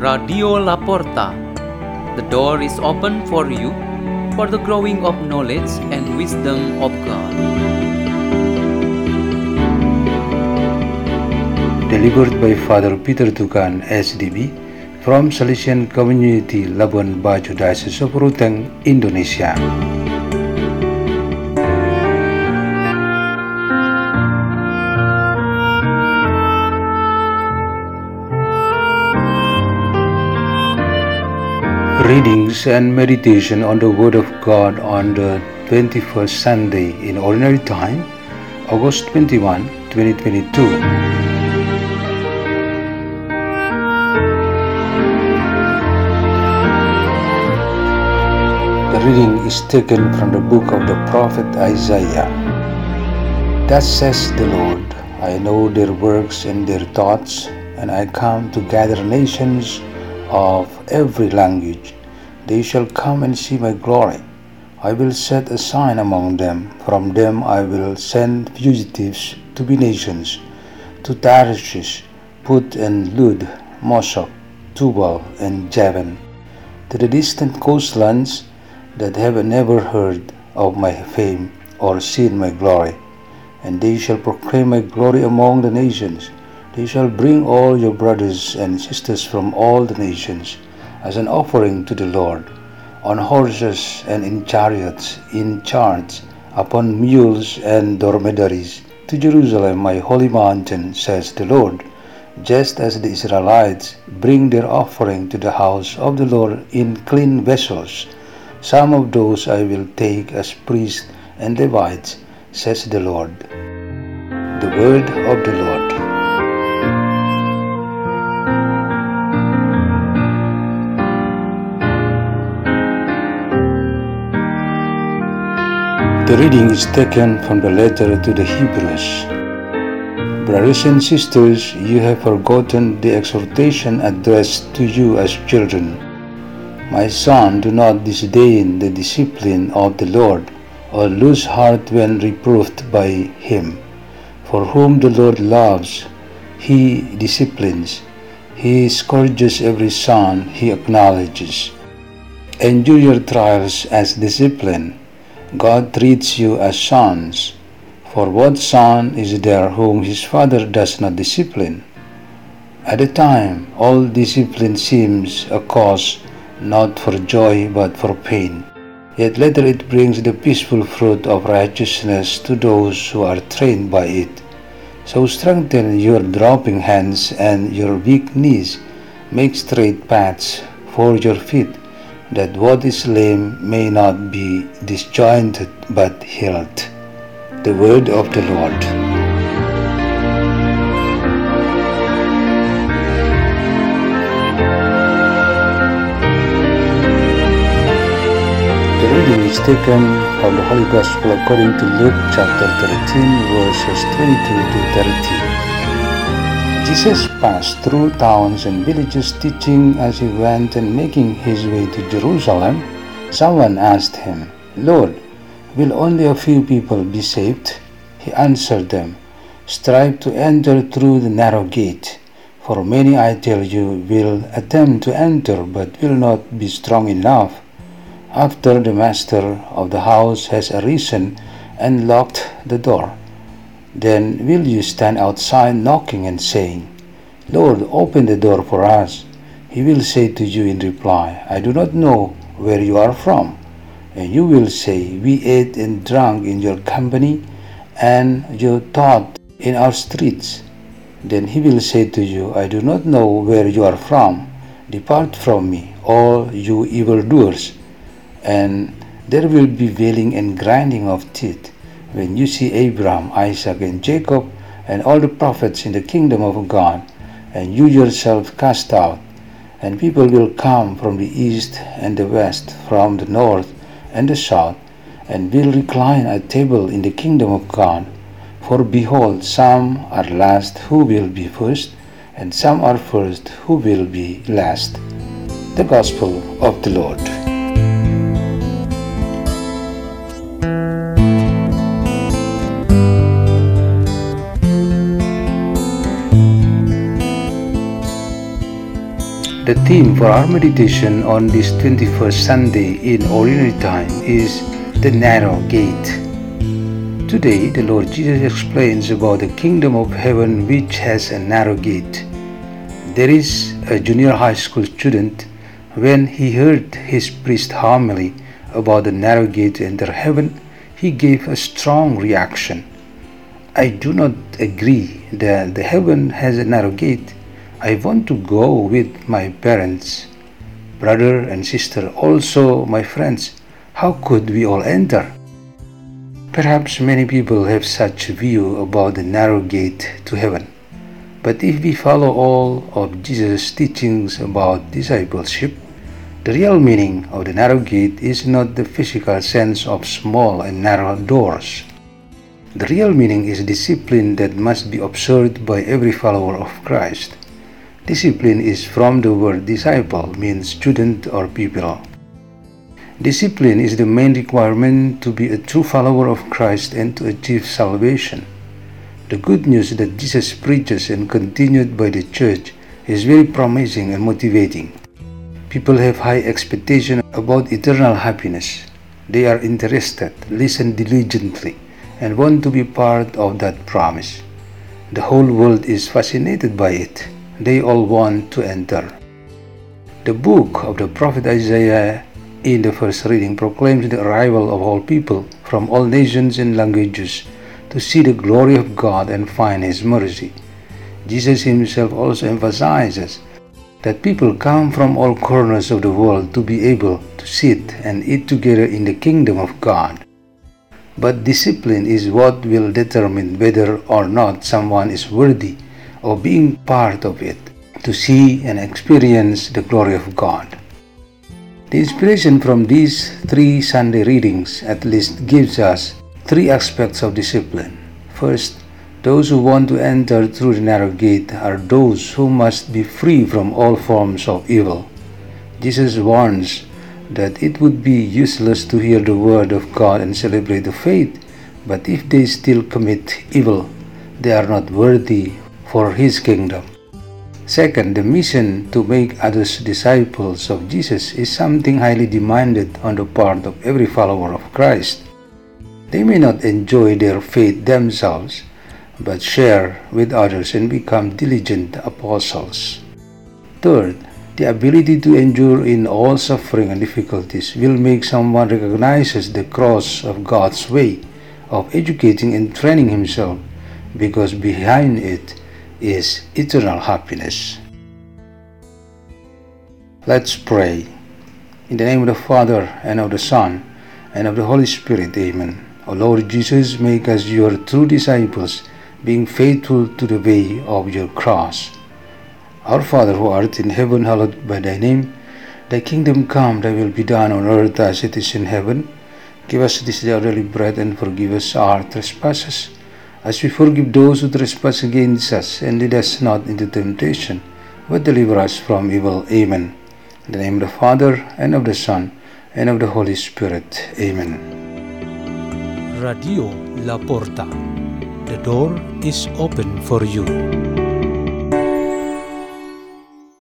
Radio Laporta. The door is open for you for the growing of knowledge and wisdom of God. Delivered by Father Peter Tukan, SDB, from Salesian Community Labuan Bajo Diocese of Ruteng, Indonesia. Readings and meditation on the Word of God on the 21st Sunday in Ordinary Time, August 21, 2022. The reading is taken from the book of the prophet Isaiah. Thus says the Lord I know their works and their thoughts, and I come to gather nations of every language. They shall come and see my glory. I will set a sign among them. From them I will send fugitives to be nations, to Tarshish, Put and Lud, Mosoch, Tubal and Javan, to the distant coastlands that have never heard of my fame or seen my glory. And they shall proclaim my glory among the nations. They shall bring all your brothers and sisters from all the nations as an offering to the Lord, on horses and in chariots, in charts, upon mules and dromedaries, to Jerusalem, my holy mountain, says the Lord. Just as the Israelites bring their offering to the house of the Lord in clean vessels, some of those I will take as priests and Levites, says the Lord. The word of the Lord. The reading is taken from the letter to the Hebrews. Brothers and sisters, you have forgotten the exhortation addressed to you as children. My son, do not disdain the discipline of the Lord, or lose heart when reproved by him. For whom the Lord loves, he disciplines. He scourges every son he acknowledges. Endure your trials as discipline. God treats you as sons. For what son is there whom his father does not discipline? At the time, all discipline seems a cause not for joy but for pain. Yet later it brings the peaceful fruit of righteousness to those who are trained by it. So strengthen your dropping hands and your weak knees. Make straight paths for your feet that what is lame may not be disjointed but healed. The word of the Lord. The reading is taken from the Holy Gospel according to Luke chapter 13, verses 22 to 30. Jesus passed through towns and villages teaching as he went and making his way to Jerusalem. Someone asked him, Lord, will only a few people be saved? He answered them, Strive to enter through the narrow gate, for many, I tell you, will attempt to enter but will not be strong enough. After the master of the house has arisen and locked the door, then will you stand outside knocking and saying, Lord, open the door for us? He will say to you in reply, I do not know where you are from. And you will say, We ate and drank in your company, and you taught in our streets. Then he will say to you, I do not know where you are from. Depart from me, all you evildoers. And there will be wailing and grinding of teeth when you see Abraham, Isaac, and Jacob, and all the prophets in the kingdom of God, and you yourself cast out. And people will come from the east and the west, from the north and the south, and will recline at table in the kingdom of God. For behold, some are last who will be first, and some are first who will be last. The Gospel of the Lord. The theme for our meditation on this 21st Sunday in Ordinary Time is the narrow gate. Today, the Lord Jesus explains about the kingdom of heaven which has a narrow gate. There is a junior high school student when he heard his priest homily about the narrow gate to enter heaven, he gave a strong reaction. I do not agree that the heaven has a narrow gate I want to go with my parents, brother and sister, also my friends. How could we all enter? Perhaps many people have such a view about the narrow gate to heaven. But if we follow all of Jesus' teachings about discipleship, the real meaning of the narrow gate is not the physical sense of small and narrow doors. The real meaning is discipline that must be observed by every follower of Christ. Discipline is from the word disciple, means student or pupil. Discipline is the main requirement to be a true follower of Christ and to achieve salvation. The good news that Jesus preaches and continued by the church is very promising and motivating. People have high expectation about eternal happiness. They are interested, listen diligently, and want to be part of that promise. The whole world is fascinated by it they all want to enter. The book of the prophet Isaiah in the first reading proclaims the arrival of all people from all nations and languages to see the glory of God and find His mercy. Jesus Himself also emphasizes that people come from all corners of the world to be able to sit and eat together in the kingdom of God. But discipline is what will determine whether or not someone is worthy of being part of it, to see and experience the glory of God. The inspiration from these three Sunday readings at least gives us three aspects of discipline. First, those who want to enter through the narrow gate are those who must be free from all forms of evil. Jesus warns that it would be useless to hear the word of God and celebrate the faith, but if they still commit evil, they are not worthy for his kingdom. Second, the mission to make others disciples of Jesus is something highly demanded on the part of every follower of Christ. They may not enjoy their faith themselves, but share with others and become diligent apostles. Third, the ability to endure in all suffering and difficulties will make someone recognizes the cross of God's way of educating and training himself because behind it is eternal happiness. Let's pray. In the name of the Father, and of the Son, and of the Holy Spirit, Amen. O Lord Jesus, make us your true disciples, being faithful to the way of your cross. Our Father who art in heaven, hallowed by thy name. Thy kingdom come, thy will be done on earth as it is in heaven. Give us this day our daily bread, and forgive us our trespasses as we forgive those who trespass against us, and lead us not into temptation, but deliver us from evil. Amen. In the name of the Father, and of the Son, and of the Holy Spirit. Amen. Radio La Porta. The door is open for you.